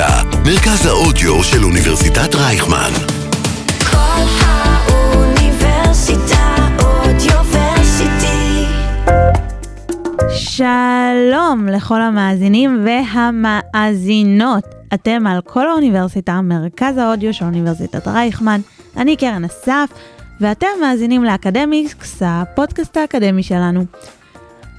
האוניברסיטה, מרכז האודיו של אוניברסיטת רייכמן. כל האוניברסיטה אודיוורסיטי. שלום לכל המאזינים והמאזינות. אתם על כל האוניברסיטה, מרכז האודיו של אוניברסיטת רייכמן. אני קרן אסף, ואתם מאזינים לאקדמיקס, הפודקאסט האקדמי שלנו.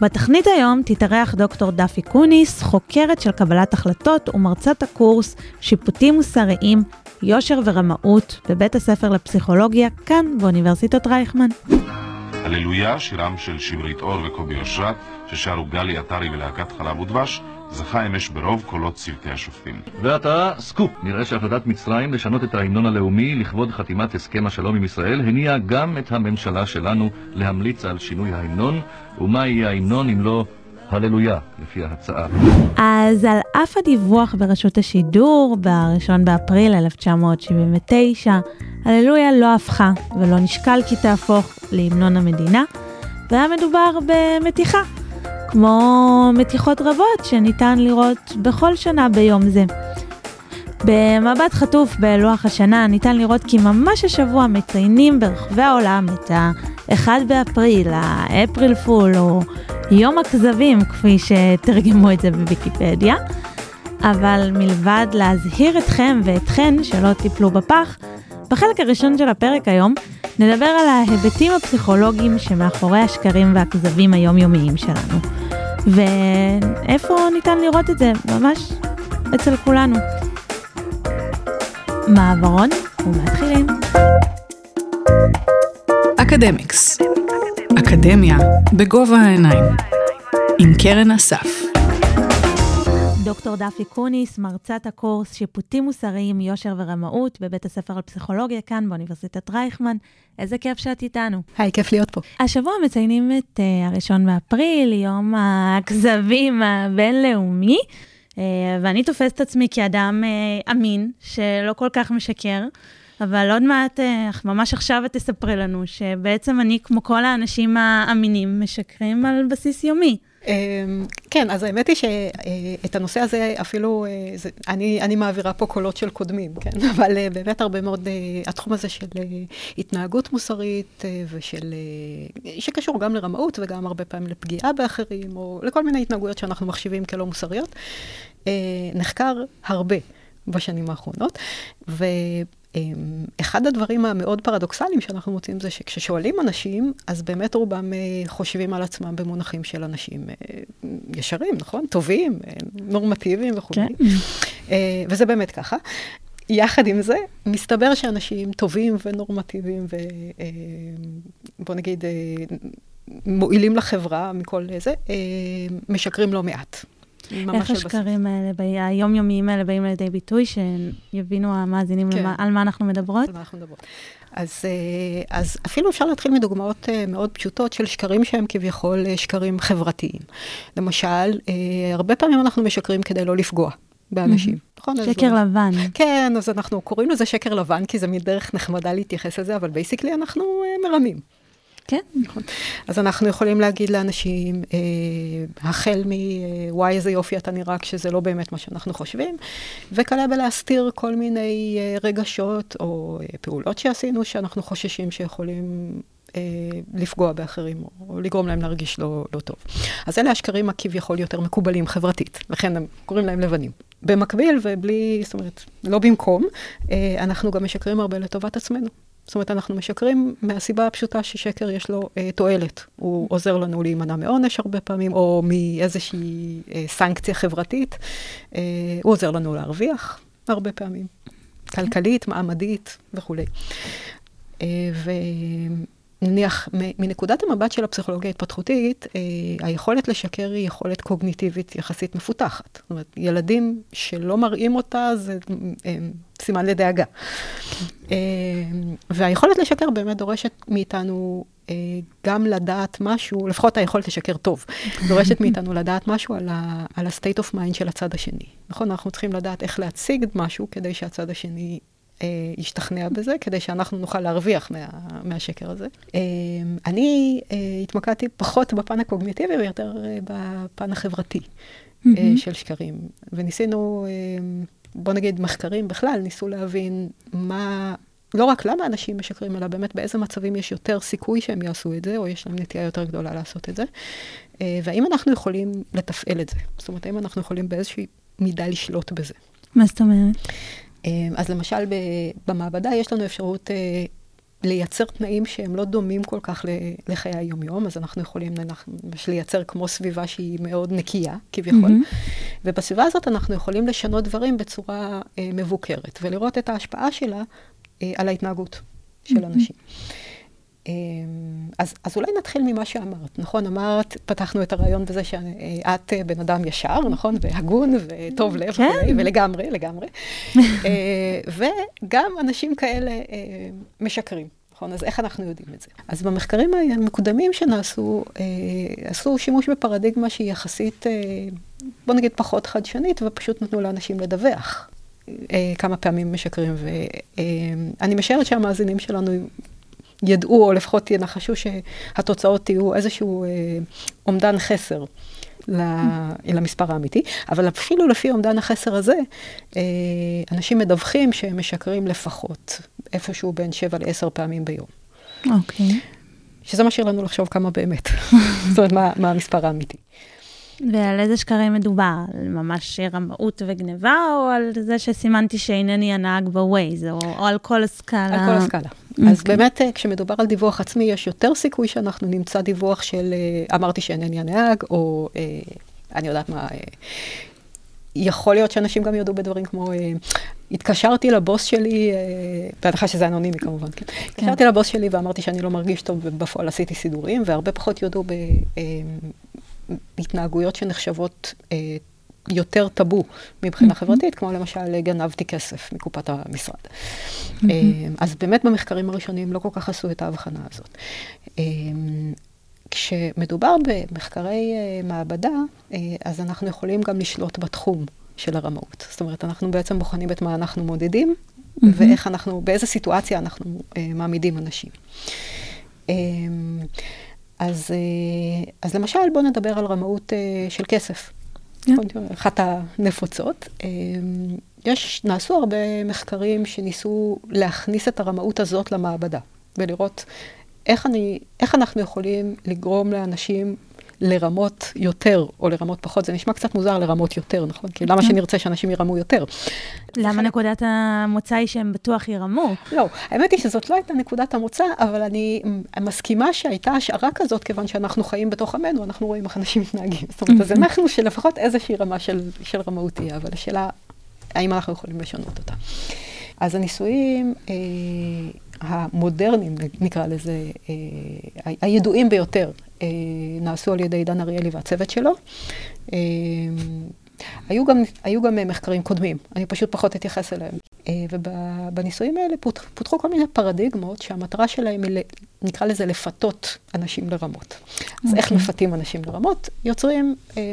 בתכנית היום תתארח דוקטור דפי קוניס, חוקרת של קבלת החלטות ומרצת הקורס שיפוטים מוסריים, יושר ורמאות בבית הספר לפסיכולוגיה כאן באוניברסיטת רייכמן. הללויה, שירם של שמרית אור וקובי אושרת, ששרו גלי עטרי ולהקת חלב ודבש, זכה אמש ברוב קולות צוותי השופטים. ועתה, סקופ. נראה שהחלטת מצרים לשנות את ההמנון הלאומי לכבוד חתימת הסכם השלום עם ישראל הניעה גם את הממשלה שלנו להמליץ על שינוי ההמנון, ומה יהיה ההמנון אם לא הללויה, לפי ההצעה. אז על אף הדיווח ברשות השידור, ב-1 באפריל 1979, הללויה לא הפכה ולא נשקל כי תהפוך להמנון המדינה, והיה מדובר במתיחה, כמו מתיחות רבות שניתן לראות בכל שנה ביום זה. במבט חטוף בלוח השנה ניתן לראות כי ממש השבוע מציינים ברחבי העולם את ה-1 באפריל, ה April Fool או יום הכזבים כפי שתרגמו את זה בוויקיפדיה. אבל מלבד להזהיר אתכם ואתכן שלא תיפלו בפח, בחלק הראשון של הפרק היום נדבר על ההיבטים הפסיכולוגיים שמאחורי השקרים והכזבים היומיומיים שלנו. ואיפה ניתן לראות את זה? ממש אצל כולנו. מעברון ומתחילים. אקדמיקס. אקדמיה בגובה העיניים. עם קרן אסף. דוקטור דפי קוניס, מרצת הקורס שיפוטים מוסריים, יושר ורמאות בבית הספר לפסיכולוגיה כאן באוניברסיטת רייכמן. איזה כיף שאת איתנו. היי, כיף להיות פה. השבוע מציינים את uh, הראשון באפריל, יום הכזבים הבינלאומי, uh, ואני תופסת את עצמי כאדם uh, אמין, שלא כל כך משקר. אבל עוד מעט, אה, ממש עכשיו את תספרי לנו, שבעצם אני, כמו כל האנשים האמינים, משקרים על בסיס יומי. אמ, כן, אז האמת היא שאת הנושא הזה אפילו, אה, אני, מעבירה פה קולות של קודמים, כן? אבל אה, באמת הרבה מאוד, התחום הזה של התנהגות מוסרית ושל, שקשור גם לרמאות וגם הרבה פעמים לפגיעה באחרים, או לכל מיני התנהגויות שאנחנו מחשיבים כלא מוסריות, נחקר הרבה בשנים האחרונות. ו... אחד הדברים המאוד פרדוקסליים שאנחנו מוצאים זה שכששואלים אנשים, אז באמת רובם אה, חושבים על עצמם במונחים של אנשים אה, ישרים, נכון? טובים, אה, נורמטיביים וכו'. כן. וזה באמת ככה. יחד עם זה, מסתבר שאנשים טובים ונורמטיביים ובוא נגיד מועילים לחברה מכל זה, משקרים לא מעט. איך השקרים האלה, היומיומיים האלה באים לידי ביטוי, שיבינו המאזינים כן. על מה אנחנו מדברות? על מה אנחנו מדברות. אז, אה, אז אפילו אפשר להתחיל מדוגמאות אה, מאוד פשוטות של שקרים שהם כביכול אה, שקרים חברתיים. למשל, הרבה פעמים אנחנו משקרים כדי לא לפגוע. באנשים. Mm-hmm. נכון? שקר לבן. כן, אז אנחנו קוראים לזה שקר לבן, כי זה מין דרך נחמדה להתייחס לזה, אבל basically אנחנו מרמים. כן. נכון. אז אנחנו יכולים להגיד לאנשים, אה, החל מ-וואי, איזה יופי אתה נראה, כשזה לא באמת מה שאנחנו חושבים, וכלה בלהסתיר כל מיני אה, רגשות או אה, פעולות שעשינו, שאנחנו חוששים שיכולים אה, לפגוע באחרים, או לגרום להם להרגיש לא, לא טוב. אז אלה השקרים הכביכול יותר מקובלים חברתית, לכן הם קוראים להם לבנים. במקביל ובלי, זאת אומרת, לא במקום, אה, אנחנו גם משקרים הרבה לטובת עצמנו. זאת אומרת, אנחנו משקרים מהסיבה הפשוטה ששקר יש לו אה, תועלת. הוא עוזר לנו להימנע מעונש הרבה פעמים, או מאיזושהי אה, סנקציה חברתית. אה, הוא עוזר לנו להרוויח הרבה פעמים, כלכלית, מעמדית וכולי. אה, ו... נניח, מנקודת המבט של הפסיכולוגיה ההתפתחותית, אה, היכולת לשקר היא יכולת קוגניטיבית יחסית מפותחת. זאת אומרת, ילדים שלא מראים אותה זה אה, סימן לדאגה. אה, והיכולת לשקר באמת דורשת מאיתנו גם לדעת משהו, לפחות היכולת לשקר טוב, דורשת מאיתנו לדעת משהו על ה-state of mind של הצד השני. נכון? אנחנו צריכים לדעת איך להציג משהו כדי שהצד השני ישתכנע בזה, כדי שאנחנו נוכל להרוויח מה, מהשקר הזה. אה, אני אה, התמקדתי פחות בפן הקוגניטיבי ויותר בפן החברתי mm-hmm. של שקרים, וניסינו בוא נגיד מחקרים בכלל, ניסו להבין מה, לא רק למה אנשים משקרים, אלא באמת באיזה מצבים יש יותר סיכוי שהם יעשו את זה, או יש להם נטייה יותר גדולה לעשות את זה. אה, והאם אנחנו יכולים לתפעל את זה? זאת אומרת, האם אנחנו יכולים באיזושהי מידה לשלוט בזה? מה זאת אומרת? אה, אז למשל, במעבדה יש לנו אפשרות אה, לייצר תנאים שהם לא דומים כל כך לחיי היומיום, אז אנחנו יכולים ממש לייצר כמו סביבה שהיא מאוד נקייה, כביכול, מהמם. ובסביבה הזאת אנחנו יכולים לשנות דברים בצורה אה, מבוקרת, ולראות את ההשפעה שלה אה, על ההתנהגות של אנשים. אה, אז, אז אולי נתחיל ממה שאמרת, נכון? אמרת, פתחנו את הרעיון בזה שאת אה, בן אדם ישר, נכון? והגון וטוב לב, כן. וכולי, ולגמרי, לגמרי. אה, וגם אנשים כאלה אה, משקרים. נכון, אז איך אנחנו יודעים את זה? אז במחקרים המקודמים שנעשו, אה, עשו שימוש בפרדיגמה שהיא יחסית, אה, בוא נגיד, פחות חדשנית, ופשוט נתנו לאנשים לדווח אה, כמה פעמים משקרים. ואני משערת שהמאזינים שלנו ידעו, או לפחות ינחשו שהתוצאות יהיו איזשהו אה, אומדן חסר. ל- למספר האמיתי, אבל אפילו לפי אומדן החסר הזה, אה, אנשים מדווחים שהם משקרים לפחות איפשהו בין 7 ל-10 פעמים ביום. אוקיי. שזה משאיר לנו לחשוב כמה באמת. זאת אומרת, מה, מה המספר האמיתי. ועל איזה שקרים מדובר? על ממש רמאות וגניבה, או על זה שסימנתי שאינני הנהג בווייז, או, או על כל הסקאלה? על כל הסקאלה. אז באמת, אה, כשמדובר על דיווח עצמי, יש יותר סיכוי שאנחנו נמצא דיווח של אה, אמרתי שאינני הנהג, או אה, אני יודעת מה, יכול להיות שאנשים גם יודו בדברים כמו, התקשרתי לבוס שלי, בהנחה שזה אנונימי כמובן, כן? התקשרתי לבוס שלי ואמרתי שאני לא מרגיש טוב, ובפועל עשיתי סידורים, והרבה פחות יודו בהתנהגויות שנחשבות אה, יותר טאבו מבחינה חברתית, כמו למשל גנבתי כסף מקופת המשרד. אה, אז באמת במחקרים הראשונים לא כל כך עשו את ההבחנה הזאת. אה, כשמדובר במחקרי אה, מעבדה, אה, אז אנחנו יכולים גם לשלוט בתחום של הרמאות. זאת אומרת, אנחנו בעצם בוחנים את מה אנחנו מודדים, ואיך אנחנו, באיזה סיטואציה אנחנו אה, מעמידים אנשים. אז, אה, אז למשל, בואו נדבר על רמאות אה, של כסף. כן. אחת הנפוצות. אה, יש, נעשו הרבה מחקרים שניסו להכניס את הרמאות הזאת למעבדה, ולראות איך, אני, איך אנחנו יכולים לגרום לאנשים לרמות יותר או לרמות פחות. זה נשמע קצת מוזר לרמות יותר, נכון? כי למה שנרצה שאנשים ירמו יותר? למה נקודת המוצא היא שהם בטוח ירמו? לא, האמת היא שזאת לא הייתה נקודת המוצא, אבל אני מסכימה שהייתה השערה כזאת, כיוון שאנחנו חיים בתוך עמנו, אנחנו רואים איך אנשים מתנהגים. זאת אומרת, אז אנחנו שלפחות איזושהי רמה של, של רמאות תהיה, אבל השאלה, האם אנחנו יכולים לשנות אותה. אז הניסויים אה, המודרניים, נקרא לזה, אה, הידועים ביותר, נעשו על ידי דן אריאלי והצוות שלו. אה, היו גם, היו גם מחקרים קודמים, אני פשוט פחות אתייחס אליהם. אה, ובניסויים האלה פותח, פותחו כל מיני פרדיגמות שהמטרה שלהם היא, נקרא לזה, לפתות אנשים לרמות. אז איך אוקיי. מפתים אנשים לרמות? יוצרים אה,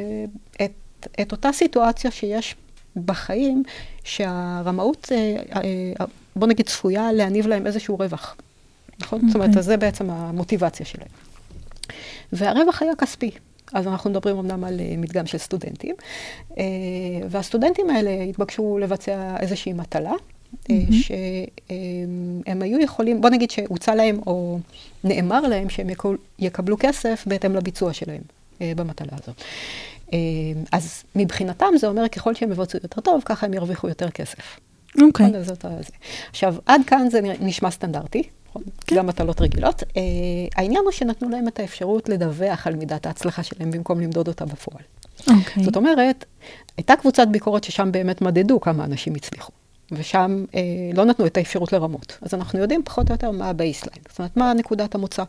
את, את אותה סיטואציה שיש בחיים, שהרמאות, אה, אה, בוא נגיד, צפויה להניב להם איזשהו רווח. נכון? זאת אומרת, אוקיי. אז זה בעצם המוטיבציה שלהם. והרווח היה כספי. אז אנחנו מדברים אמנם על אה, מדגם של סטודנטים, אה, והסטודנטים האלה התבקשו לבצע איזושהי מטלה, אה, שהם היו יכולים, בוא נגיד שהוצע להם או נאמר להם שהם יקבלו כסף בהתאם לביצוע שלהם במטלה הזאת. אז מבחינתם זה אומר ככל שהם יבצעו יותר טוב, ככה הם ירוויחו יותר כסף. אוקיי. זה. עכשיו, עד כאן זה נשמע סטנדרטי, נכון? גם מטלות רגילות. אה, העניין הוא שנתנו להם את האפשרות לדווח על מידת ההצלחה שלהם במקום למדוד אותה בפועל. אוקיי. זאת אומרת, הייתה קבוצת ביקורת ששם באמת מדדו כמה אנשים הצליחו. ושם אה, לא נתנו את האפשרות לרמות. אז אנחנו יודעים פחות או יותר מה ה baseline. זאת אומרת, מה נקודת המוצא.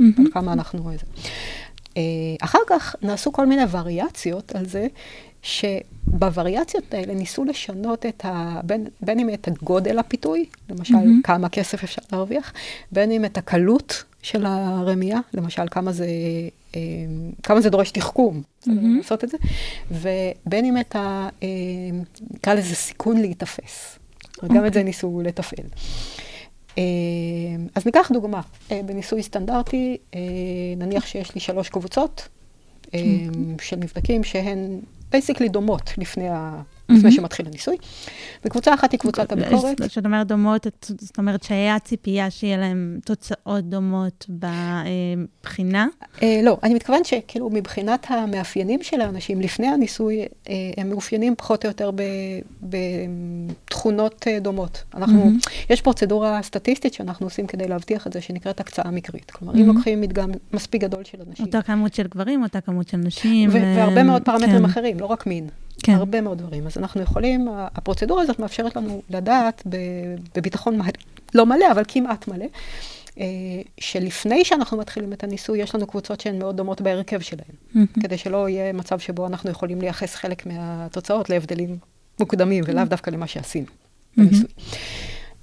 על כמה אנחנו... אה, אחר כך נעשו כל מיני וריאציות על זה, שבווריאציות האלה ניסו לשנות את ה... בין, בין אם את הגודל הפיתוי, למשל מהמם. כמה כסף אפשר להרוויח, בין אם את הקלות של הרמייה, למשל כמה זה, אה, כמה זה דורש תחכום, מהמם. לעשות את זה, ובין אם את ה... אה, נקרא לזה סיכון להיתפס. גם את זה ניסו לתפעל. אה, אז ניקח דוגמה, בניסוי סטנדרטי, נניח שיש לי שלוש קבוצות אה, של נבדקים שהן basically דומות לפני, ה, לפני שמתחיל הניסוי. וקבוצה אחת היא קבוצת הביקורת. כשאת אומרת דומות, את- זאת אומרת שהיה ציפייה שיהיה להם תוצאות דומות בבחינה? אה, לא, אני מתכוונת שכאילו מבחינת המאפיינים של האנשים לפני הניסוי, אה, הם מאופיינים פחות או יותר בתכונות אה, דומות. אנחנו, יש פרוצדורה סטטיסטית שאנחנו עושים כדי להבטיח את זה, שנקראת הקצאה מקרית. כלומר, אם לוקחים מדגם מספיק גדול של אנשים, אותה כמות של גברים, אותה כמות של נשים. והרבה אה, מאוד פרמטרים כן. אחרים, לא רק מין. כן. הרבה מאוד דברים. אז אנחנו יכולים, הפרוצדורה הזאת מאפשרת לנו לדעת בביטחון מ- לא מלא, אבל כמעט מלא, אה, שלפני שאנחנו מתחילים את הניסוי, יש לנו קבוצות שהן מאוד דומות בהרכב שלהן. כדי שלא יהיה מצב שבו אנחנו יכולים לייחס חלק מהתוצאות להבדלים מוקדמים, ולאו דווקא למה שעשינו בניסוי.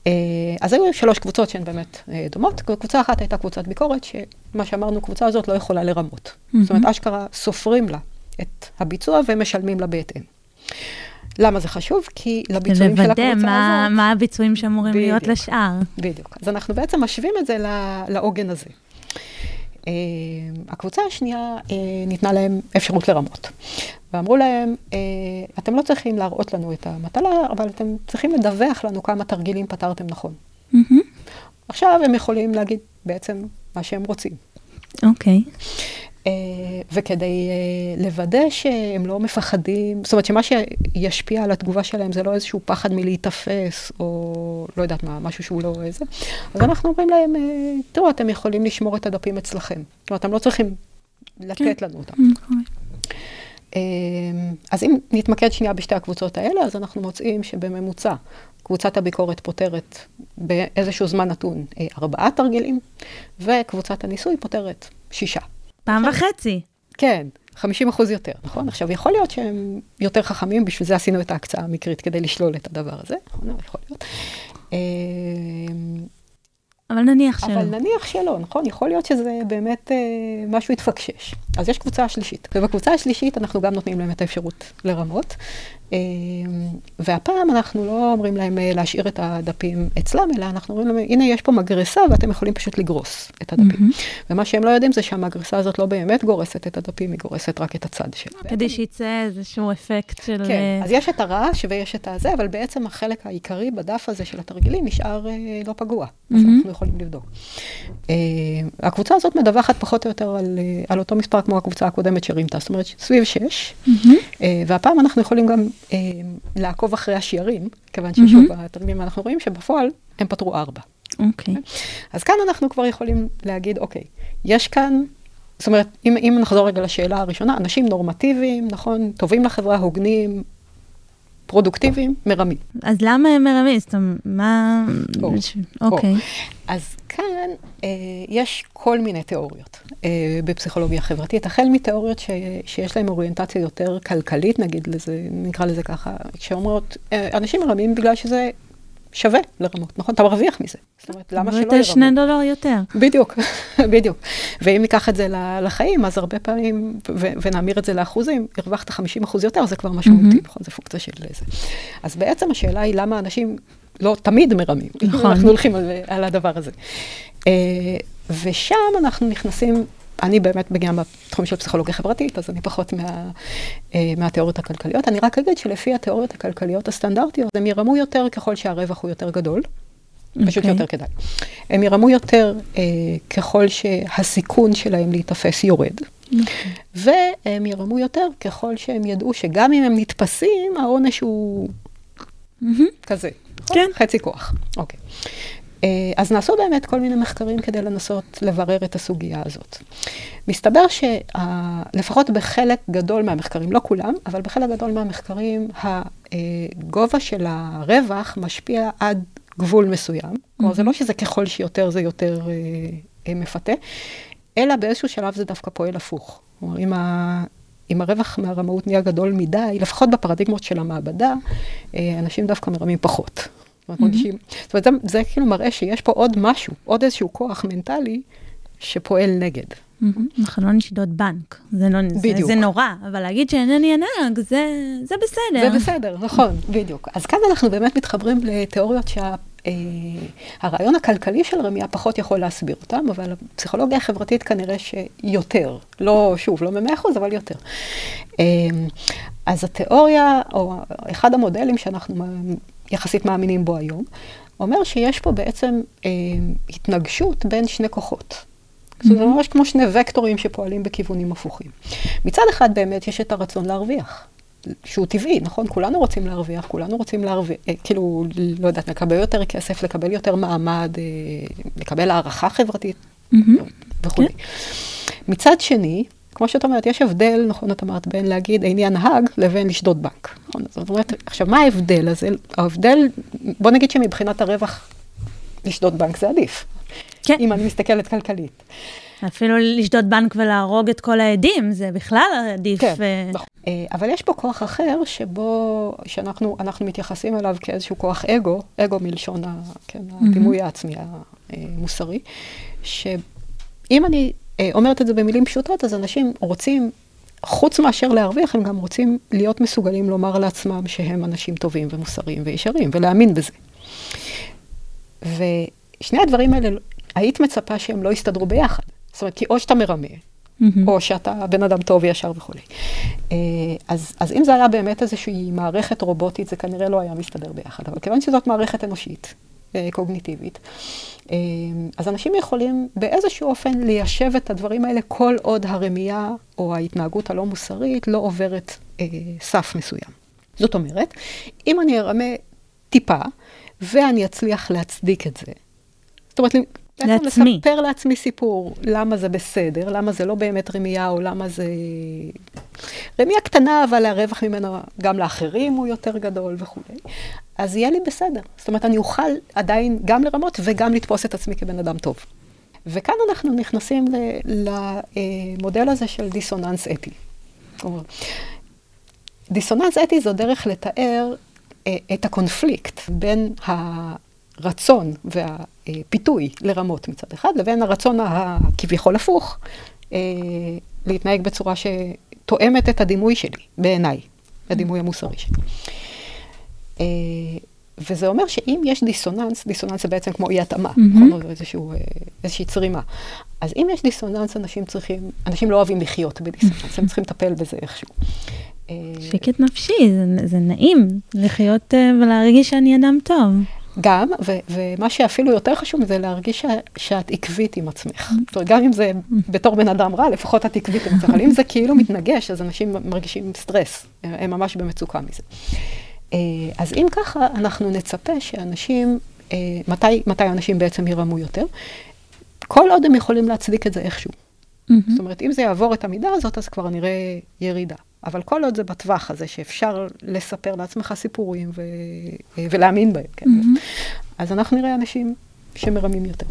אה, אז היו שלוש קבוצות שהן באמת אה, דומות. קבוצה אחת הייתה קבוצת ביקורת, שמה שאמרנו, הקבוצה הזאת לא יכולה לרמות. זאת אומרת, אשכרה סופרים לה את הביצוע ומשלמים לה בהתאם. למה זה חשוב? כי לביצועים של לוודא הקבוצה מה, הזאת... מה הביצועים שאמורים להיות בדיוק. לשאר. בדיוק. אז אנחנו בעצם משווים את זה לעוגן הזה. Uh, הקבוצה השנייה, uh, ניתנה להם אפשרות לרמות. ואמרו להם, uh, אתם לא צריכים להראות לנו את המטלה, אבל אתם צריכים לדווח לנו כמה תרגילים פתרתם נכון. עכשיו הם יכולים להגיד בעצם מה שהם רוצים. אוקיי. Uh, וכדי uh, לוודא שהם לא מפחדים, זאת אומרת שמה שישפיע על התגובה שלהם זה לא איזשהו פחד מלהיתפס, או לא יודעת מה, משהו שהוא לא איזה, אז אנחנו אומרים להם, uh, תראו, אתם יכולים לשמור את הדפים אצלכם. זאת אומרת, אתם לא צריכים לתת לנו אותם. אוקיי. אה, אז אם נתמקד שנייה בשתי הקבוצות האלה, אז אנחנו מוצאים שבממוצע קבוצת הביקורת פותרת באיזשהו זמן נתון אה, ארבעה תרגילים, וקבוצת הניסוי פותרת שישה. פעם וחצי. כן, 50 אחוז יותר, נכון? עכשיו, יכול להיות שהם יותר חכמים, בשביל זה עשינו את ההקצאה המקרית, כדי לשלול את הדבר הזה, נכון? יכול להיות. אה, אבל נניח שלא. אבל נניח שלא, נכון? יכול להיות שזה באמת אה, משהו התפקשש. אז יש קבוצה שלישית, ובקבוצה השלישית אנחנו גם נותנים להם את האפשרות לרמות. אה, והפעם אנחנו לא אומרים להם אה, להשאיר את הדפים אצלם, אלא אנחנו אומרים להם, הנה יש פה מגרסה ואתם יכולים פשוט לגרוס את הדפים. ומה שהם לא יודעים זה שהמגרסה הזאת לא באמת גורסת את הדפים, היא גורסת רק את הצד שלה. כדי שיצא איזשהו אפקט של... כן, אה, אז יש את הרעש ויש את הזה, אבל בעצם החלק העיקרי בדף הזה של התרגילים נשאר אה, לא פגוע, אז מהמם. אנחנו יכולים לבדוק. אה, הקבוצה הזאת מדווחת פחות או יותר על, אה, על אותו מספר כמו הקבוצה הקודמת שרימתה, זאת אומרת סביב 6, אה, והפעם אנחנו יכולים גם אה, לעקוב אחרי השיירים, כיוון ששוב, בתרגילים אנחנו רואים שבפועל הם פתרו 4. אוקיי. אז כאן אנחנו כבר יכולים להגיד, אוקיי, יש כאן, זאת אומרת, אם, אם נחזור רגע לשאלה הראשונה, אנשים נורמטיביים, נכון, טובים לחברה, הוגנים, פרודוקטיביים, מרמים. אז למה הם מרמים? זאת אומרת, מה... אוקיי. או. אז כאן אה, יש כל מיני תיאוריות אה, בפסיכולוגיה חברתית, החל מתיאוריות ש, שיש להן אוריינטציה יותר כלכלית, נגיד לזה, נקרא לזה ככה, שאומרות, אה, אנשים מרמים בגלל שזה שווה לרמות, נכון? אתה מרוויח מזה. זאת אומרת, למה שלא ואת שני ירמו? דולר יותר. בדיוק, בדיוק. ואם ניקח את זה לחיים, אז הרבה פעמים, ו- ונמיר את זה לאחוזים, הרווחת 50 אחוז יותר, זה כבר משמעותי, נכון? זה פונקציה של זה. אז בעצם השאלה היא למה אנשים לא תמיד מרמים. נכון. אנחנו הולכים על, על הדבר הזה. אה, ושם אנחנו נכנסים, אני באמת מגיעה מהתחום של פסיכולוגיה חברתית, אז אני פחות מה, אה, מהתיאוריות הכלכליות. אני רק אגיד שלפי התיאוריות הכלכליות הסטנדרטיות, הם ירמו יותר ככל שהרווח הוא יותר גדול. פשוט אוקיי. יותר כדאי. הם ירמו יותר אה, ככל שהסיכון שלהם להיתפס יורד, והם ירמו יותר ככל שהם ידעו שגם אם הם נתפסים, העונש הוא כזה. נכון? כן. חצי כוח. אוקיי. אה, אז נעשו באמת כל מיני מחקרים כדי לנסות לברר את הסוגיה הזאת. מסתבר שלפחות בחלק גדול מהמחקרים, לא כולם, אבל בחלק גדול מהמחקרים, הגובה של הרווח משפיע עד גבול מסוים. כלומר, זה לא שזה ככל שיותר זה יותר אה, אה, מפתה, אלא באיזשהו שלב זה דווקא פועל הפוך. כלומר, אם ה... אם הרווח מהרמאות נהיה גדול מדי, לפחות בפרדיגמות של המעבדה, אה, אנשים דווקא מרמים פחות. זאת אומרת, מרגישים, זאת אומרת, זה, זה כאילו מראה שיש פה עוד משהו, עוד איזשהו כוח מנטלי שפועל נגד. אנחנו לא נשדוד בנק. זה לא- זה- בדיוק. זה נורא, אבל להגיד שאינני הנהג, זה זה בסדר. זה בסדר, נכון, בדיוק. אז כאן אנחנו באמת מתחברים לתיאוריות שהרעיון הכלכלי של רמייה פחות יכול להסביר אותם, אבל הפסיכולוגיה החברתית כנראה שיותר. לא, שוב, לא במאה אחוז, אבל יותר. אה, אז התיאוריה, או אחד המודלים שאנחנו יחסית מאמינים בו היום, אומר שיש פה בעצם אה, התנגשות בין שני כוחות. זה ממש כמו שני וקטורים שפועלים בכיוונים הפוכים. מצד אחד באמת יש את הרצון להרוויח, שהוא טבעי, נכון? כולנו רוצים להרוויח, כולנו רוצים להרוויח, אה, כאילו, לא יודעת, לקבל יותר כסף, לקבל יותר מעמד, אה, לקבל הערכה חברתית וכולי. מצד שני, כמו שאת אומרת, יש הבדל, נכון, את אמרת, בין להגיד איני הנהג לבין לשדוד בנק. נכון? זאת אומרת, עכשיו, מה ההבדל הזה? ההבדל, בוא נגיד שמבחינת הרווח, לשדוד בנק זה עדיף. כן. אם אני מסתכלת כלכלית. אפילו לשדוד בנק ולהרוג את כל העדים, זה בכלל עדיף. כן, אה, נכון. אה, אבל יש פה כוח אחר שבו, שאנחנו אנחנו מתייחסים אליו כאיזשהו כוח אגו, אגו מלשון כן, הדימוי העצמי המוסרי, שאם אני אה, אומרת את זה במילים פשוטות, אז אנשים רוצים, חוץ מאשר להרוויח, הם גם רוצים להיות מסוגלים לומר לעצמם שהם אנשים טובים ומוסריים וישרים, ולהאמין בזה. ושני הדברים האלה, היית מצפה שהם לא יסתדרו ביחד. זאת אומרת, כי או שאתה מרמה, מהמם. או שאתה בן אדם טוב וישר וכולי. אה, אז, אז אם זה היה באמת איזושהי מערכת רובוטית, זה כנראה לא היה מסתדר ביחד. אבל כיוון שזאת מערכת אנושית, אה, קוגניטיבית, אה, אז אנשים יכולים באיזשהו אופן ליישב את הדברים האלה כל עוד הרמייה או ההתנהגות הלא מוסרית לא עוברת אה, סף מסוים. זאת אומרת, אם אני ארמה טיפה, ואני אצליח להצדיק את זה, זאת אומרת, לעצמי. לספר לעצמי סיפור, למה זה בסדר, למה זה לא באמת רמייה, או למה זה... רמייה קטנה, אבל הרווח ממנה גם לאחרים הוא יותר גדול וכולי. אז יהיה לי בסדר. זאת אומרת, אני אוכל עדיין גם לרמות וגם לתפוס את עצמי כבן אדם טוב. וכאן אנחנו נכנסים למודל הזה של דיסוננס אתי. דיסוננס אתי זו דרך לתאר אה, את הקונפליקט בין הרצון והפיתוי לרמות מצד אחד, לבין הרצון הכביכול הפוך, אה, להתנהג בצורה שתואמת את הדימוי שלי, בעיניי, הדימוי המוסרי שלי. אה, וזה אומר שאם יש דיסוננס, דיסוננס זה בעצם כמו אי התאמה, נכון? או איזשהו, אה, איזושהי צרימה. אז אם יש דיסוננס, אנשים צריכים, אנשים לא אוהבים לחיות בדיסוננס, הם צריכים לטפל בזה איכשהו. אה, שקט נפשי, זה, זה נעים לחיות אה, ולהרגיש שאני אדם טוב. גם, ו- ומה שאפילו יותר חשוב זה להרגיש ש- שאת עקבית עם עצמך. זאת אומרת, גם אם זה בתור בן אדם רע, לפחות את עקבית עם עצמך. אבל אם זה כאילו מתנגש, אז אנשים מרגישים סטרס, הם ממש במצוקה מזה. אה, אז אם ככה, אנחנו נצפה שאנשים, אה, מתי, מתי אנשים בעצם ירמו יותר? כל עוד הם יכולים להצדיק את זה איכשהו. זאת אומרת, אם זה יעבור את המידה הזאת, אז כבר נראה ירידה. אבל כל עוד זה בטווח הזה, שאפשר לספר לעצמך סיפורים ו... ולהאמין בהם, כן? אז אנחנו נראה אנשים שמרמים יותר.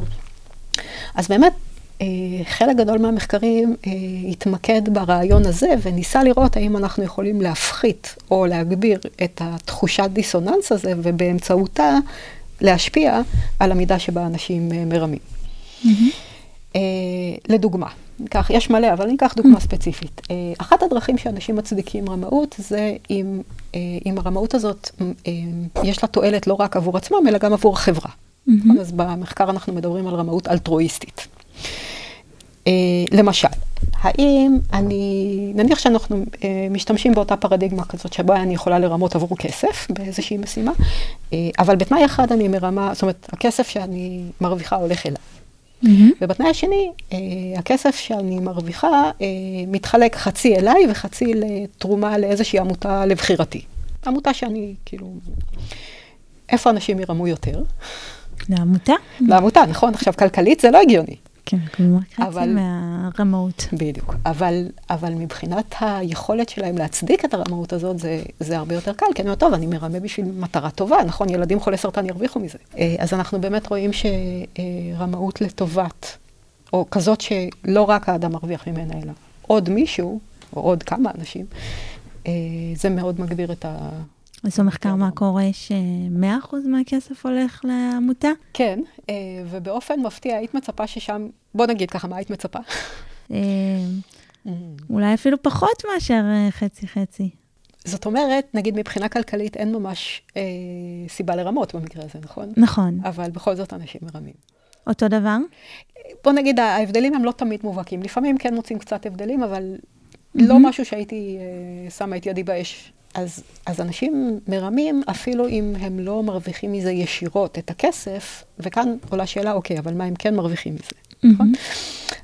אז באמת, אה, חלק גדול מהמחקרים אה, התמקד ברעיון הזה וניסה לראות האם אנחנו יכולים להפחית או להגביר את התחושת דיסוננס הזה, ובאמצעותה להשפיע על המידה שבה אנשים אה, מרמים. אה, לדוגמה, ניקח, יש מלא, אבל ניקח דוגמה ספציפית. אה, אחת הדרכים שאנשים מצדיקים רמאות זה אם, אה, אם הרמאות הזאת, אה, יש לה תועלת לא רק עבור עצמם, אלא גם עבור החברה. אז במחקר אנחנו מדברים על רמאות אלטרואיסטית. למשל, האם אני, נניח שאנחנו משתמשים באותה פרדיגמה כזאת שבה אני יכולה לרמות עבור כסף באיזושהי משימה, אבל בתנאי אחד אני מרמה, זאת אומרת, הכסף שאני מרוויחה הולך אליי. ובתנאי השני, אה, הכסף שאני מרוויחה אה, מתחלק חצי אליי וחצי לתרומה לאיזושהי עמותה לבחירתי. עמותה שאני, כאילו, איפה אנשים ירמו יותר? לעמותה? לעמותה, נכון? עכשיו, כלכלית זה לא הגיוני. כן, אבל- מהרמאות. בדיוק. אבל, אבל מבחינת היכולת שלהם להצדיק את הרמאות הזאת, זה, זה הרבה יותר קל. כי אני אומרת, טוב, אני מרמה בשביל מטרה טובה, נכון? ילדים חולי סרטן ירוויחו מזה. אה, אז אנחנו באמת רואים שרמאות לטובת, או כזאת שלא רק האדם מרוויח ממנה, אלא עוד מישהו, או עוד כמה אנשים, אה, זה מאוד מגביר את ה... עשו מחקר מה קורה ש-100% מהכסף הולך לעמותה? כן, אה, ובאופן מפתיע היית מצפה ששם, בוא נגיד ככה, מה היית מצפה? אה, אולי אפילו פחות מאשר אה, חצי-חצי. זאת אומרת, נגיד מבחינה כלכלית אין ממש אה, סיבה לרמות במקרה הזה, נכון? נכון. אבל בכל זאת אנשים מרמים. אותו דבר? בוא נגיד, ההבדלים הם לא תמיד מובהקים. לפעמים כן מוצאים קצת הבדלים, אבל לא משהו שהייתי אה, שמה את ידי באש. אז, אז אנשים מרמים אפילו אם הם לא מרוויחים מזה ישירות את הכסף, וכאן עולה שאלה, אוקיי, אבל מה הם כן מרוויחים מזה, נכון?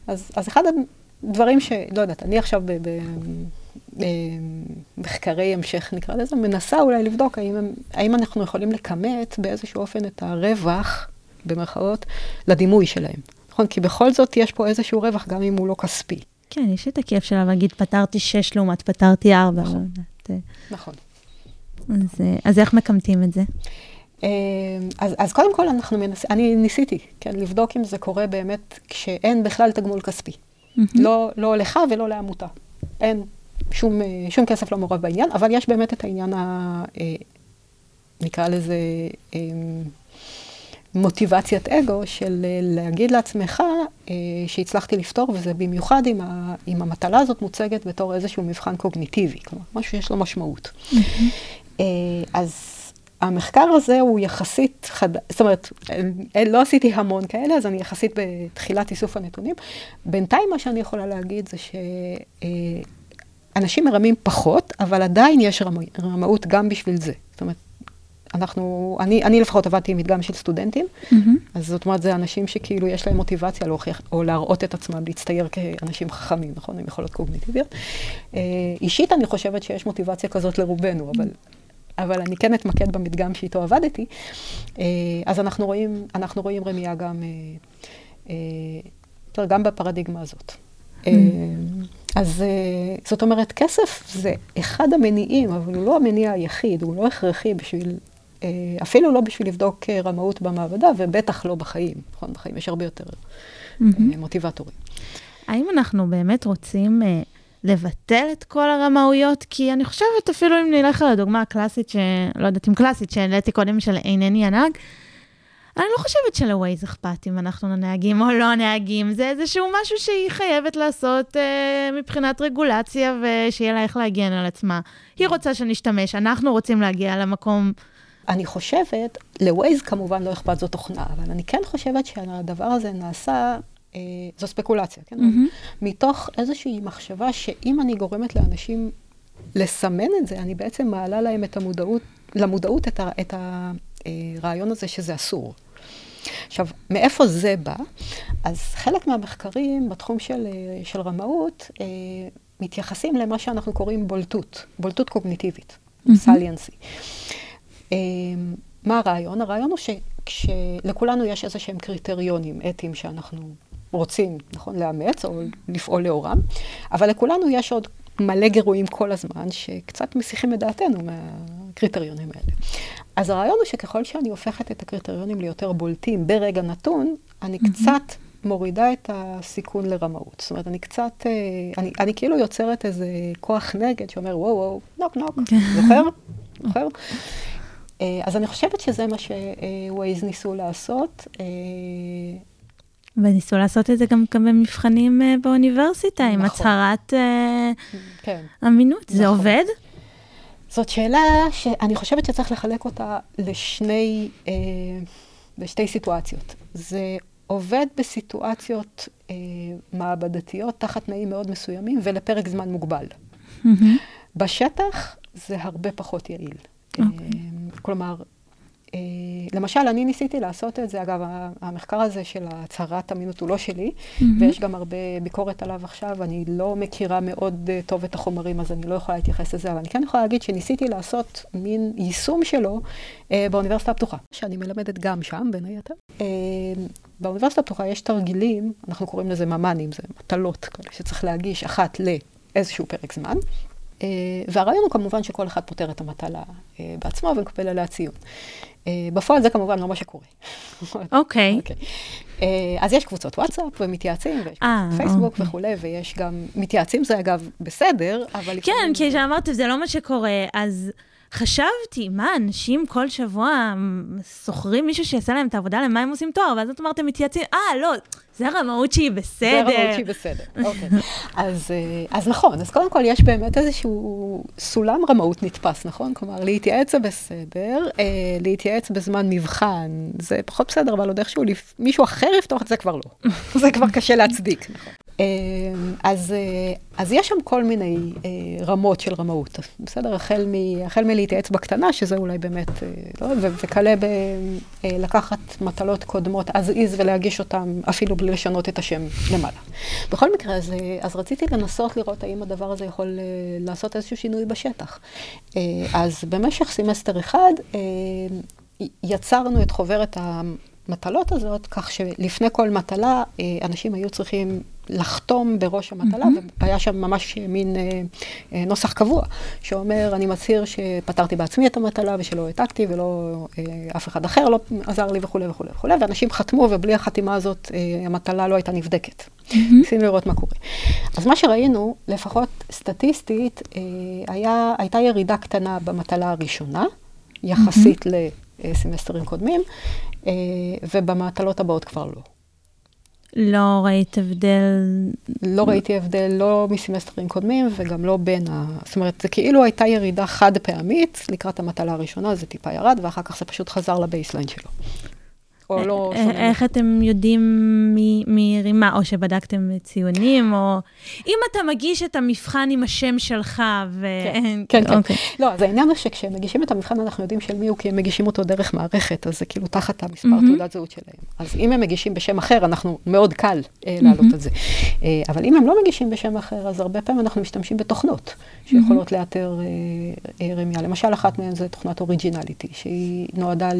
אז, אז אחד הדברים ש... לא יודעת, אני עכשיו ב... ב אה, מחקרי המשך, נקרא לזה, מנסה אולי לבדוק האם, הם, האם אנחנו יכולים לכמת באיזשהו אופן את הרווח, במרכאות, לדימוי שלהם. נכון? כי בכל זאת יש פה איזשהו רווח, גם אם הוא לא כספי. כן, יש את הכיף שלה להגיד, פתרתי שש לעומת פתרתי ארבע. נכון. אה, נכון. אז, אה, אז איך מקמטים את זה? אה, אז, אז קודם כל אנחנו מנסים, אני ניסיתי, כן, לבדוק אם זה קורה באמת כשאין בכלל תגמול כספי. לא, לא לך ולא לעמותה. אין שום, אה, שום כסף לא מעורב בעניין, אבל יש באמת את העניין, ה, נקרא לזה, אה, מוטיבציית אגו של אה, להגיד לעצמך אה, שהצלחתי לפתור, וזה במיוחד אם, ה, אם המטלה הזאת מוצגת בתור איזשהו מבחן קוגניטיבי, כלומר, משהו שיש לו משמעות. אה, אז המחקר הזה הוא יחסית חדש, זאת אומרת, לא עשיתי המון כאלה, אז אני יחסית בתחילת איסוף הנתונים. בינתיים מה שאני יכולה להגיד זה שאנשים מרמים פחות, אבל עדיין יש רמא, רמאות גם בשביל זה. זאת אומרת, אנחנו, אני, אני לפחות עבדתי עם מדגם של סטודנטים, אז זאת אומרת, זה אנשים שכאילו יש להם מוטיבציה להוכיח, או להראות את עצמם, להצטייר כאנשים חכמים, נכון? עם יכולות קוגניטיביות. אה, אישית אני חושבת שיש מוטיבציה כזאת לרובנו, אבל, אבל אני כן אתמקד במדגם שאיתו עבדתי. אה, אז אנחנו רואים, אנחנו רואים רמייה גם, אה, אה, גם בפרדיגמה הזאת. אה, אז אה, זאת אומרת, כסף זה אחד המניעים, אבל הוא לא המניע היחיד, הוא לא הכרחי בשביל, אפילו לא בשביל לבדוק אה, רמאות במעבדה, ובטח לא בחיים, נכון? בחיים יש הרבה יותר אה, מוטיבטורים. האם אנחנו באמת רוצים אה, לבטל את כל הרמאויות? כי אני חושבת, אפילו אם נלך על הדוגמה הקלאסית, שלא יודעת אם קלאסית, שהעליתי קודם של אינני הנהג, אני לא חושבת שלווייז אכפת אם אנחנו נהגים או לא נהגים. זה איזשהו משהו שהיא חייבת לעשות אה, מבחינת רגולציה, ושיהיה לה איך להגן על עצמה. היא רוצה שנשתמש, אנחנו רוצים להגיע למקום... אני חושבת, לווייז כמובן לא אכפת זו תוכנה, אבל אני כן חושבת שהדבר הזה נעשה, אה, זו ספקולציה, כן? Mm-hmm. מתוך איזושהי מחשבה שאם אני גורמת לאנשים לסמן את זה, אני בעצם מעלה להם את המודעות, למודעות את, ה, את הרעיון הזה שזה אסור. עכשיו, מאיפה זה בא? אז חלק מהמחקרים בתחום של, אה, של רמאות אה, מתייחסים למה שאנחנו קוראים בולטות, בולטות קוגניטיבית, סליאנסי. אה, מה הרעיון? הרעיון הוא שכשלכולנו יש איזה שהם קריטריונים אתיים שאנחנו רוצים, נכון, לאמץ או לפעול לאורם, אבל לכולנו יש עוד מלא גירויים כל הזמן, שקצת מסיחים את דעתנו מהקריטריונים האלה. אז הרעיון הוא שככל שאני הופכת את הקריטריונים ליותר בולטים ברגע נתון, אני mm-hmm. קצת מורידה את הסיכון לרמאות. זאת אומרת, אני קצת, אה, אני, אני כאילו יוצרת איזה כוח נגד שאומר, וואו, וואו, נוק נוק, זוכר? זוכר? אה, אז אני חושבת שזה מה שווייז ניסו לעשות. אה, וניסו לעשות את זה גם, גם במבחנים uh, באוניברסיטה, עם נכון. הצהרת uh, כן. אמינות. זה נכון. עובד? זאת שאלה שאני חושבת שצריך לחלק אותה לשני, אה, לשתי סיטואציות. זה עובד בסיטואציות אה, מעבדתיות תחת תנאים מאוד מסוימים ולפרק זמן מוגבל. בשטח זה הרבה פחות יעיל. אה, כלומר, אה, למשל, אני ניסיתי לעשות את זה, אגב, המחקר הזה של הצהרת אמינות הוא לא שלי, ויש גם הרבה ביקורת עליו עכשיו, אני לא מכירה מאוד אה, טוב את החומרים, אז אני לא יכולה להתייחס לזה, אבל אני כן יכולה להגיד שניסיתי לעשות מין יישום שלו אה, באוניברסיטה הפתוחה, שאני מלמדת גם שם, בין היתר. אה, באוניברסיטה הפתוחה יש תרגילים, אנחנו קוראים לזה ממ"נים, זה מטלות כאלה שצריך להגיש אחת לאיזשהו פרק זמן. אה, והרעיון הוא כמובן שכל אחד פותר את המטלה אה, בעצמו ומקבל עליה ציון. אה, בפועל זה כמובן לא מה שקורה. אוקיי. אוקיי. אז יש קבוצות וואטסאפ ומתייעצים, ויש פייסבוק אוקיי. וכולי, ויש גם, מתייעצים זה אגב בסדר, אבל כן, כי כשאמרת, זה לא מה שקורה, אז חשבתי, מה, אנשים כל שבוע שוכרים מישהו שיעשה להם את העבודה, למה הם עושים תואר? ואז את אמרת, הם מתייעצים, אה, לא, זה הרמאות שהיא בסדר. זה רמאות שהיא בסדר, אוקיי. אז, אה, אז נכון, אז קודם כל יש באמת איזשהו סולם רמאות נתפס, נכון? כלומר, להתייעץ זה בסדר, אה, להתייעץ בזמן מבחן זה פחות בסדר, אבל עוד איכשהו מישהו אחר יפתוח את זה כבר לא. זה כבר קשה להצדיק, נכון. אה, אז, אה, אז יש שם כל מיני אה, רמות של רמאות, בסדר? החל, מלהתייעץ בקטנה, שזה אולי באמת, לא, וכלה בלקחת מטלות קודמות as is ולהגיש אותן אפילו בלי לשנות את השם למעלה. בכל מקרה, אז, אז רציתי לנסות לראות האם הדבר הזה יכול לעשות איזשהו שינוי בשטח. אז במשך סמסטר אחד יצרנו את חוברת המטלות הזאת, כך שלפני כל מטלה, אנשים היו צריכים לחתום בראש המטלה, mm-hmm. והיה שם ממש מין אה, אה, נוסח קבוע, שאומר, אני מצהיר שפתרתי בעצמי את המטלה ושלא העתקתי ולא אה, אף אחד אחר לא עזר לי וכולי וכולי וכולי, ואנשים חתמו, ובלי החתימה הזאת אה, המטלה לא הייתה נבדקת. ניסינו לראות מה קורה. אז מה שראינו, לפחות סטטיסטית, אה, היה, הייתה ירידה קטנה במטלה הראשונה, יחסית. לסמסטרים קודמים, אה, ובמטלות הבאות כבר לא. לא ראית הבדל? לא ראיתי הבדל לא מסמסטרים קודמים וגם לא בין ה... זאת אומרת, זה כאילו הייתה ירידה חד פעמית לקראת המטלה הראשונה, זה טיפה ירד, ואחר כך זה פשוט חזר לבייסליין שלו. או לא... אה, שונה. איך אתם יודעים מי מי רימה, או שבדקתם ציונים, או... אם אתה מגיש את המבחן עם השם שלך, ו... כן, כן, כן. אוקיי. לא, אז העניין הוא שכשהם מגישים את המבחן, אנחנו יודעים של מי הוא, כי הם מגישים אותו דרך מערכת, אז זה כאילו תחת המספר. תעודת זהות שלהם. אז אם הם מגישים בשם אחר, אנחנו, מאוד קל אה, להעלות את זה. אה, אבל אם הם לא מגישים בשם אחר, אז הרבה פעמים אנחנו משתמשים בתוכנות שיכולות לאתר רמייה. למשל, אחת מהן זה תוכנת אוריג'ינליטי, שהיא נועדה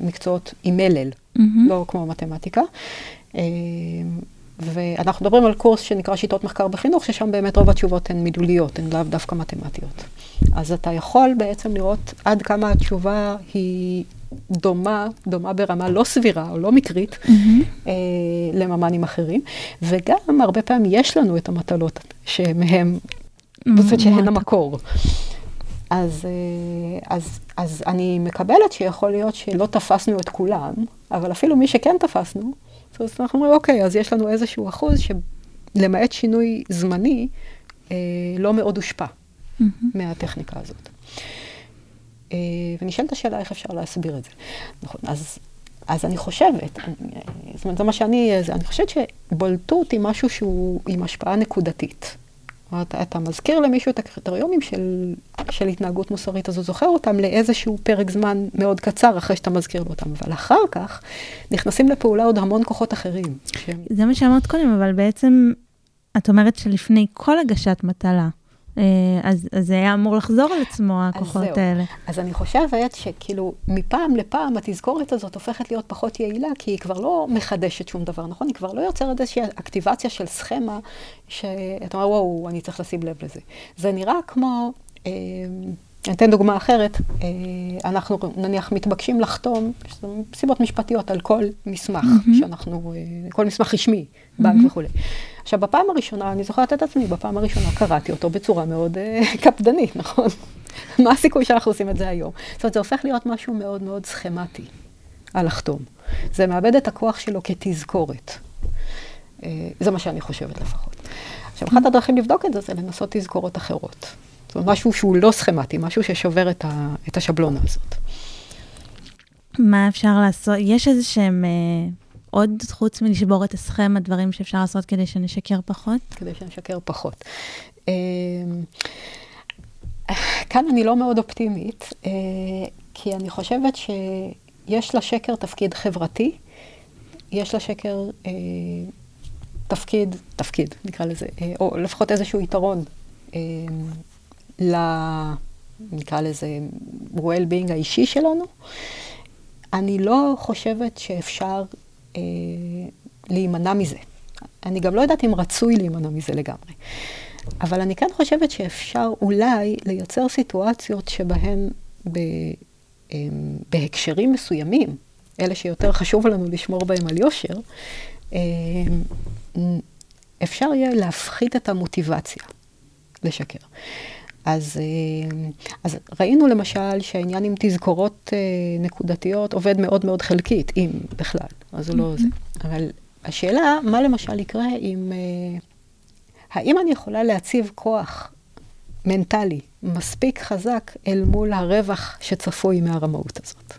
למקצועות עם מלל. לא כמו מתמטיקה. אה, ואנחנו מדברים על קורס שנקרא שיטות מחקר בחינוך, ששם באמת רוב התשובות הן מילוליות, הן לאו דווקא מתמטיות. אז אתה יכול בעצם לראות עד כמה התשובה היא דומה, דומה ברמה לא סבירה או לא מקרית, אה, לממ"נים אחרים, וגם הרבה פעמים יש לנו את המטלות שמהם, זאת שהן המקור. אז, אה, אז, אז אני מקבלת שיכול להיות שלא תפסנו את כולם, אבל אפילו מי שכן תפסנו, אז אנחנו אומרים, אוקיי, אז יש לנו איזשהו אחוז שלמעט שינוי זמני, אה, לא מאוד הושפע מהטכניקה הזאת. אה, ונשאלת השאלה איך אפשר להסביר את זה. נכון, אז, אז אני חושבת, אני, זאת אומרת, זה מה שאני, זה, אני חושבת שבולטות היא משהו שהוא עם השפעה נקודתית. אומרת, אתה מזכיר למישהו את הקריטריונים של, של התנהגות מוסרית, אז הוא זוכר אותם לאיזשהו פרק זמן מאוד קצר אחרי שאתה מזכיר לו אותם. אבל אחר כך נכנסים לפעולה עוד המון כוחות אחרים. שהם, זה מה שאמרת קודם, אבל בעצם את אומרת שלפני כל הגשת מטלה, אז, אז זה היה אמור לחזור על עצמו, הכוחות זהו. האלה. אז אני חושבת שכאילו מפעם לפעם התזכורת הזאת הופכת להיות פחות יעילה, כי היא כבר לא מחדשת שום דבר, נכון? היא כבר לא יוצרת איזושהי אקטיבציה של סכמה, שאתה אומר, וואו, אני צריך לשים לב לזה. זה נראה כמו, אה, אני אתן דוגמה אחרת, אה, אנחנו נניח מתבקשים לחתום, סיבות משפטיות על כל מסמך שאנחנו, אה, כל מסמך רשמי, בנק וכולי. עכשיו, בפעם הראשונה, אני זוכרת את עצמי, בפעם הראשונה קראתי אותו בצורה מאוד אה, קפדנית, נכון? מה הסיכוי שאנחנו עושים את זה היום? זאת אומרת, זה הופך להיות משהו מאוד מאוד סכמטי, הלחתום. זה מאבד את הכוח שלו כתזכורת. אה, זה מה שאני חושבת לפחות. עכשיו, אחת הדרכים לבדוק את זה, זה לנסות תזכורות אחרות. זאת אומרת, משהו שהוא לא סכמטי, משהו ששובר את, ה, את השבלונה הזאת. מה אפשר לעשות? יש איזה שהם אה, עוד, חוץ מלשבור את הסכמה, דברים שאפשר לעשות כדי שנשקר פחות? כדי שנשקר פחות. אה, כאן אני לא מאוד אופטימית, אה, כי אני חושבת שיש לשקר תפקיד חברתי, יש לשקר אה, תפקיד, תפקיד נקרא לזה, או לפחות איזשהו יתרון ל... נקרא לזה well-being האישי שלנו. אני לא חושבת שאפשר להימנע מזה. אני גם לא יודעת אם רצוי להימנע מזה לגמרי. אבל אני כן חושבת שאפשר אולי לייצר סיטואציות שבהן ב, אה, בהקשרים מסוימים, אלה שיותר חשוב לנו לשמור בהם על יושר, אה, אפשר יהיה להפחית את המוטיבציה לשקר. אז, אה, אז ראינו למשל שהעניין עם תזכורות אה, נקודתיות עובד מאוד מאוד חלקית, אם בכלל, אז זה לא זה. אבל השאלה, מה למשל יקרה אם... אה, האם אני יכולה להציב כוח מנטלי מספיק חזק אל מול הרווח שצפוי מהרמאות הזאת?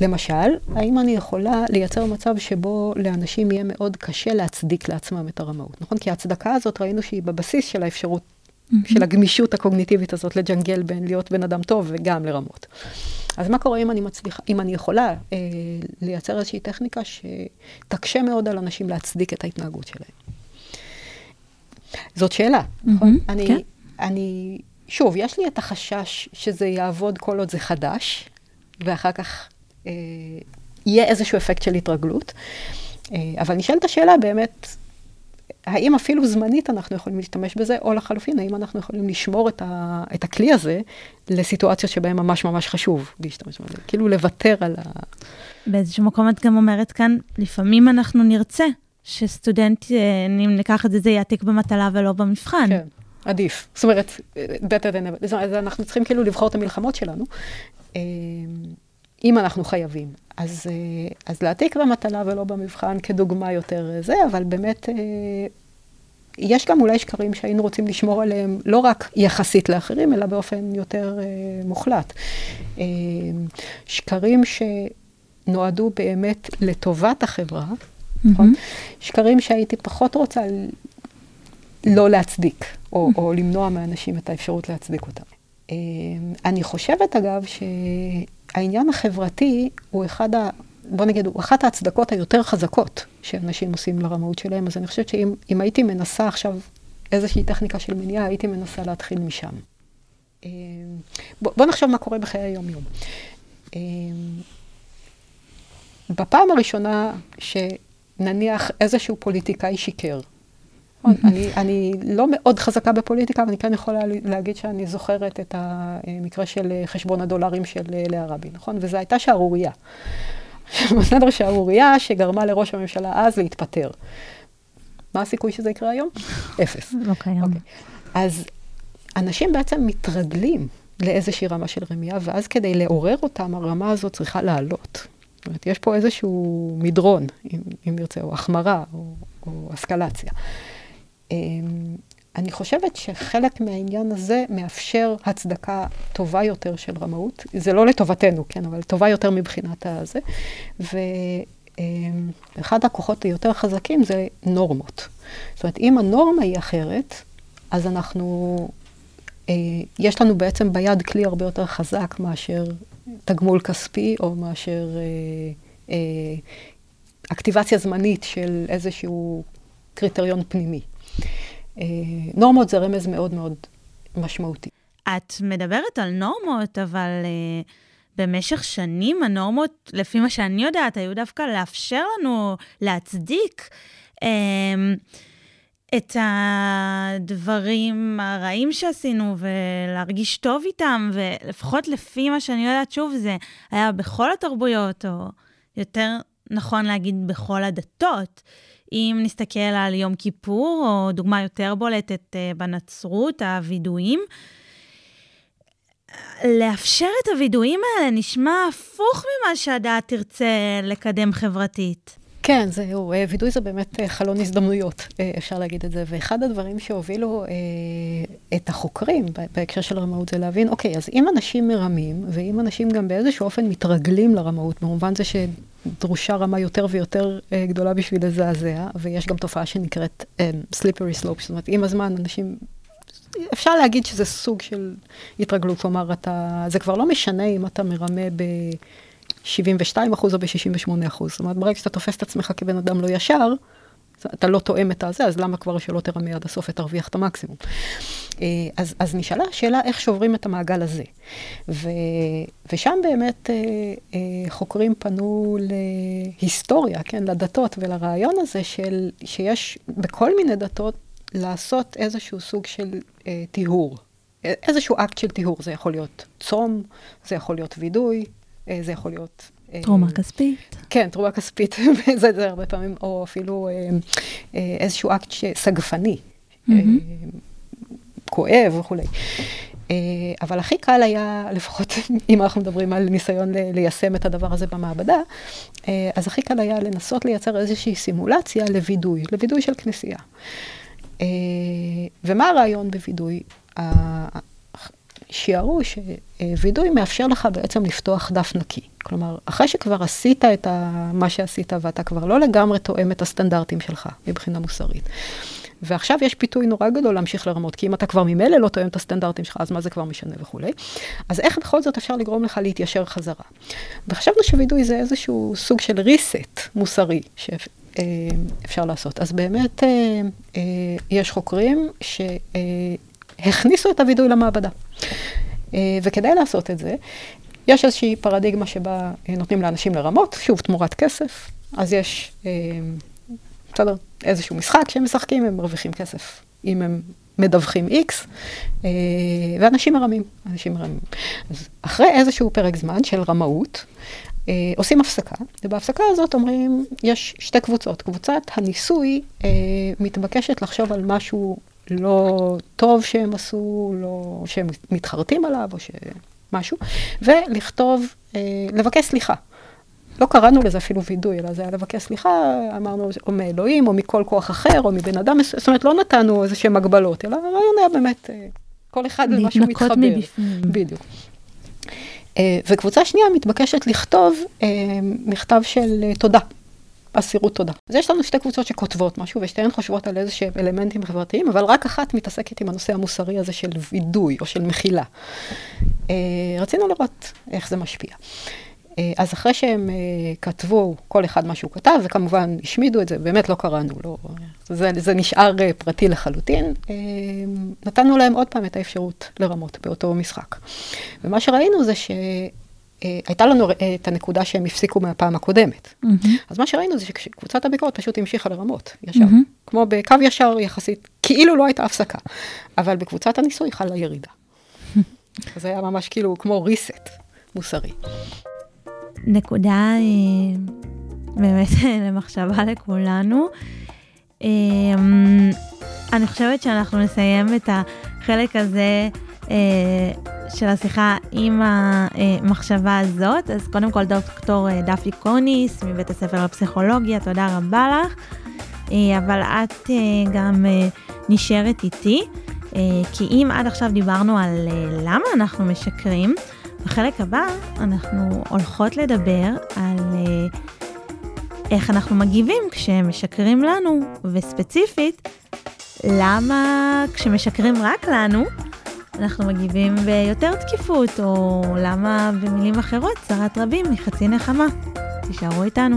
למשל, האם אני יכולה לייצר מצב שבו לאנשים יהיה מאוד קשה להצדיק לעצמם את הרמאות, נכון? כי ההצדקה הזאת, ראינו שהיא בבסיס של האפשרות, של הגמישות הקוגניטיבית הזאת לג'נגל בין להיות בן אדם טוב וגם לרמות. אז מה קורה אם אני מצליחה, אם אני יכולה אה, לייצר איזושהי טכניקה שתקשה מאוד על אנשים להצדיק את ההתנהגות שלהם? זאת שאלה, נכון? מהמם, אני, כן. אני, שוב, יש לי את החשש שזה יעבוד כל עוד זה חדש, ואחר כך אה, יהיה איזשהו אפקט של התרגלות. אה, אבל נשאלת השאלה באמת, האם אפילו זמנית אנחנו יכולים להשתמש בזה, או לחלופין, האם אנחנו יכולים לשמור את, ה, את הכלי הזה לסיטואציות שבהן ממש ממש חשוב להשתמש בזה, כאילו לוותר על ה... באיזשהו מקום את גם אומרת כאן, לפעמים אנחנו נרצה שסטודנטים, אם ניקח את זה, זה יעתיק במטלה ולא במבחן. כן, עדיף. זאת אומרת, better than ever. אומרת, אנחנו צריכים כאילו לבחור את המלחמות שלנו, אה, אם אנחנו חייבים. אז, אה, אז להעתיק במטלה ולא במבחן כדוגמה יותר אה, זה, אבל באמת, אה, יש גם אולי שקרים שהיינו רוצים לשמור עליהם לא רק יחסית לאחרים, אלא באופן יותר מוחלט. שקרים שנועדו באמת לטובת החברה, נכון? שקרים שהייתי פחות רוצה לא להצדיק, או, או למנוע מאנשים את האפשרות להצדיק אותם. אני חושבת, אגב, שהעניין החברתי הוא אחד ה... בוא נגיד, הוא אחת ההצדקות היותר חזקות שאנשים עושים לרמאות שלהם, אז אני חושבת שאם אם הייתי מנסה עכשיו איזושהי טכניקה של מניעה, הייתי מנסה להתחיל משם. אה, בוא, בוא נחשוב מה קורה בחיי היום-יום. אה, בפעם הראשונה שנניח איזשהו פוליטיקאי שיקר? אני, אני לא מאוד חזקה בפוליטיקה, אבל אני כן יכולה להגיד שאני זוכרת את המקרה של חשבון הדולרים של לאה רבין, נכון? וזו הייתה שערורייה. בסדר, שערורייה שגרמה לראש הממשלה אז להתפטר. מה הסיכוי שזה יקרה היום? אפס. לא קיים. אוקיי. אז אנשים בעצם מתרגלים לאיזושהי רמה של רמייה, ואז כדי לעורר אותם, הרמה הזאת צריכה לעלות. זאת אומרת, יש פה איזשהו מדרון, אם, אם נרצה, או החמרה, או, או אסקלציה. אמ, אני חושבת שחלק מהעניין הזה מאפשר הצדקה טובה יותר של רמאות. זה לא לטובתנו, כן, אבל טובה יותר מבחינת הזה. ואחד הכוחות היותר חזקים זה נורמות. זאת אומרת, אם הנורמה היא אחרת, אז אנחנו, אה, יש לנו בעצם ביד כלי הרבה יותר חזק מאשר תגמול כספי, או מאשר אה, אה, אקטיבציה זמנית של איזשהו קריטריון פנימי. אה, נורמות זה רמז מאוד מאוד משמעותי. את מדברת על נורמות, אבל uh, במשך שנים הנורמות, לפי מה שאני יודעת, היו דווקא לאפשר לנו להצדיק um, את הדברים הרעים שעשינו ולהרגיש טוב איתם, ולפחות לפי מה שאני יודעת, שוב, זה היה בכל התרבויות, או יותר נכון להגיד בכל הדתות. אם נסתכל על יום כיפור, או דוגמה יותר בולטת אה, בנצרות, הווידויים, לאפשר את הווידויים האלה נשמע הפוך ממה שהדעת תרצה לקדם חברתית. כן, זהו, אה, וידוי זה באמת אה, חלון הזדמנויות, אפשר להגיד את זה. ואחד הדברים שהובילו את החוקרים בהקשר של רמאות זה להבין, אוקיי, אז אם אנשים מרמים, ואם אנשים גם באיזשהו אופן מתרגלים לרמאות, במובן זה שדרושה רמה יותר ויותר אה, גדולה בשביל לזעזע, ויש גם תופעה שנקראת אה, slippery slope, זאת אומרת, עם הזמן אנשים... אפשר להגיד שזה סוג של התרגלות, כלומר, אתה, זה כבר לא משנה אם אתה מרמה ב... 72 אחוז או ב-68 אחוז. זאת אומרת, ברגע שאתה תופס את עצמך כבן אדם לא ישר, אתה לא תואם את הזה, אז למה כבר שלא תרמה עד הסוף ותרוויח את המקסימום? אה, אז, אז נשאלה השאלה איך שוברים את המעגל הזה. ו, ושם באמת אה, אה, חוקרים פנו להיסטוריה, כן, לדתות ולרעיון הזה של, שיש בכל מיני דתות לעשות איזשהו סוג של טיהור. איזשהו אקט של טיהור, זה יכול להיות צום, זה יכול להיות וידוי, זה יכול להיות... אה, תרומה כספית. כן, תרומה כספית, זה, זה הרבה פעמים, או אפילו אה, אה, איזשהו אקט סגפני, אה, כואב וכולי. אה, אבל הכי קל היה, לפחות אם אנחנו מדברים על ניסיון ליישם את הדבר הזה במעבדה, אה, אז הכי קל היה לנסות לייצר איזושהי סימולציה לווידוי, לווידוי של כנסייה. אה, ומה הרעיון בווידוי? שיערו שווידוי מאפשר לך בעצם לפתוח דף נקי. כלומר, אחרי שכבר עשית את ה- מה שעשית ואתה כבר לא לגמרי תואם את הסטנדרטים שלך מבחינה מוסרית. ועכשיו יש פיתוי נורא גדול להמשיך לרמות, כי אם אתה כבר ממילא לא תואם את הסטנדרטים שלך, אז מה זה כבר משנה וכולי. אז איך בכל זאת אפשר לגרום לך להתיישר חזרה? וחשבנו שווידוי זה איזשהו סוג של reset מוסרי שאפשר לעשות. אז באמת אה, אה, יש חוקרים שהכניסו את הווידוי למעבדה. אה, וכדי לעשות את זה, יש איזושהי פרדיגמה שבה אה, נותנים לאנשים לרמות, שוב, תמורת כסף. אז יש, אה, בסדר, איזשהו משחק שהם משחקים, הם מרוויחים כסף. אם הם מדווחים X, ואנשים מרמים, אנשים מרמים. אז אחרי איזשהו פרק זמן של רמאות, עושים הפסקה, ובהפסקה הזאת אומרים, יש שתי קבוצות. קבוצת הניסוי מתבקשת לחשוב על משהו לא טוב שהם עשו, לא, שהם מתחרטים עליו, או שמשהו, ולכתוב, אה, לבקש סליחה. לא קראנו לזה אפילו וידוי, אלא זה היה לבקש סליחה, אמרנו, או מאלוהים, או מכל כוח אחר, או מבן אדם, זאת אומרת, לא נתנו איזה שהן הגבלות, אלא הרעיון היה באמת, אה, כל אחד למה שהוא להתנקות מתחבר. מבפנים. בדיוק. אה, וקבוצה שנייה מתבקשת לכתוב אה, מכתב של תודה, אסירות תודה. אז יש לנו שתי קבוצות שכותבות משהו, ושתיהן חושבות על איזה שהם אלמנטים חברתיים, אבל רק אחת מתעסקת עם הנושא המוסרי הזה של וידוי או של מחילה. אה, רצינו לראות איך זה משפיע. אה, אז אחרי שהם אה, כתבו כל אחד מה שהוא כתב, וכמובן השמידו את זה, באמת לא קראנו, לא, זה, זה נשאר פרטי לחלוטין, נתנו להם עוד פעם את האפשרות לרמות באותו משחק. ומה שראינו זה שהייתה לנו אה, את הנקודה שהם הפסיקו מהפעם הקודמת. אז מה שראינו זה שקבוצת הביקורת פשוט המשיכה לרמות, ישר. מהמם. כמו בקו ישר יחסית, כאילו לא הייתה הפסקה. אבל בקבוצת הניסוי חלה ירידה. זה היה ממש כאילו כמו reset מוסרי. נקודה אה, באמת למחשבה לכולנו. אה, אני חושבת שאנחנו נסיים את החלק הזה אה, של השיחה עם המחשבה הזאת. אז קודם כל דוקטור אה, דפי קוניס מבית הספר לפסיכולוגיה, תודה רבה לך. אה, אבל את אה, גם אה, נשארת איתי, אה, כי אם עד עכשיו דיברנו על אה, למה אנחנו משקרים, בחלק הבא אנחנו הולכות לדבר על אה, איך אנחנו מגיבים כשמשקרים לנו, וספציפית, למה כשמשקרים רק לנו, אנחנו מגיבים ביותר תקיפות, או למה במילים אחרות, צרת רבים מחצי נחמה. תישארו איתנו.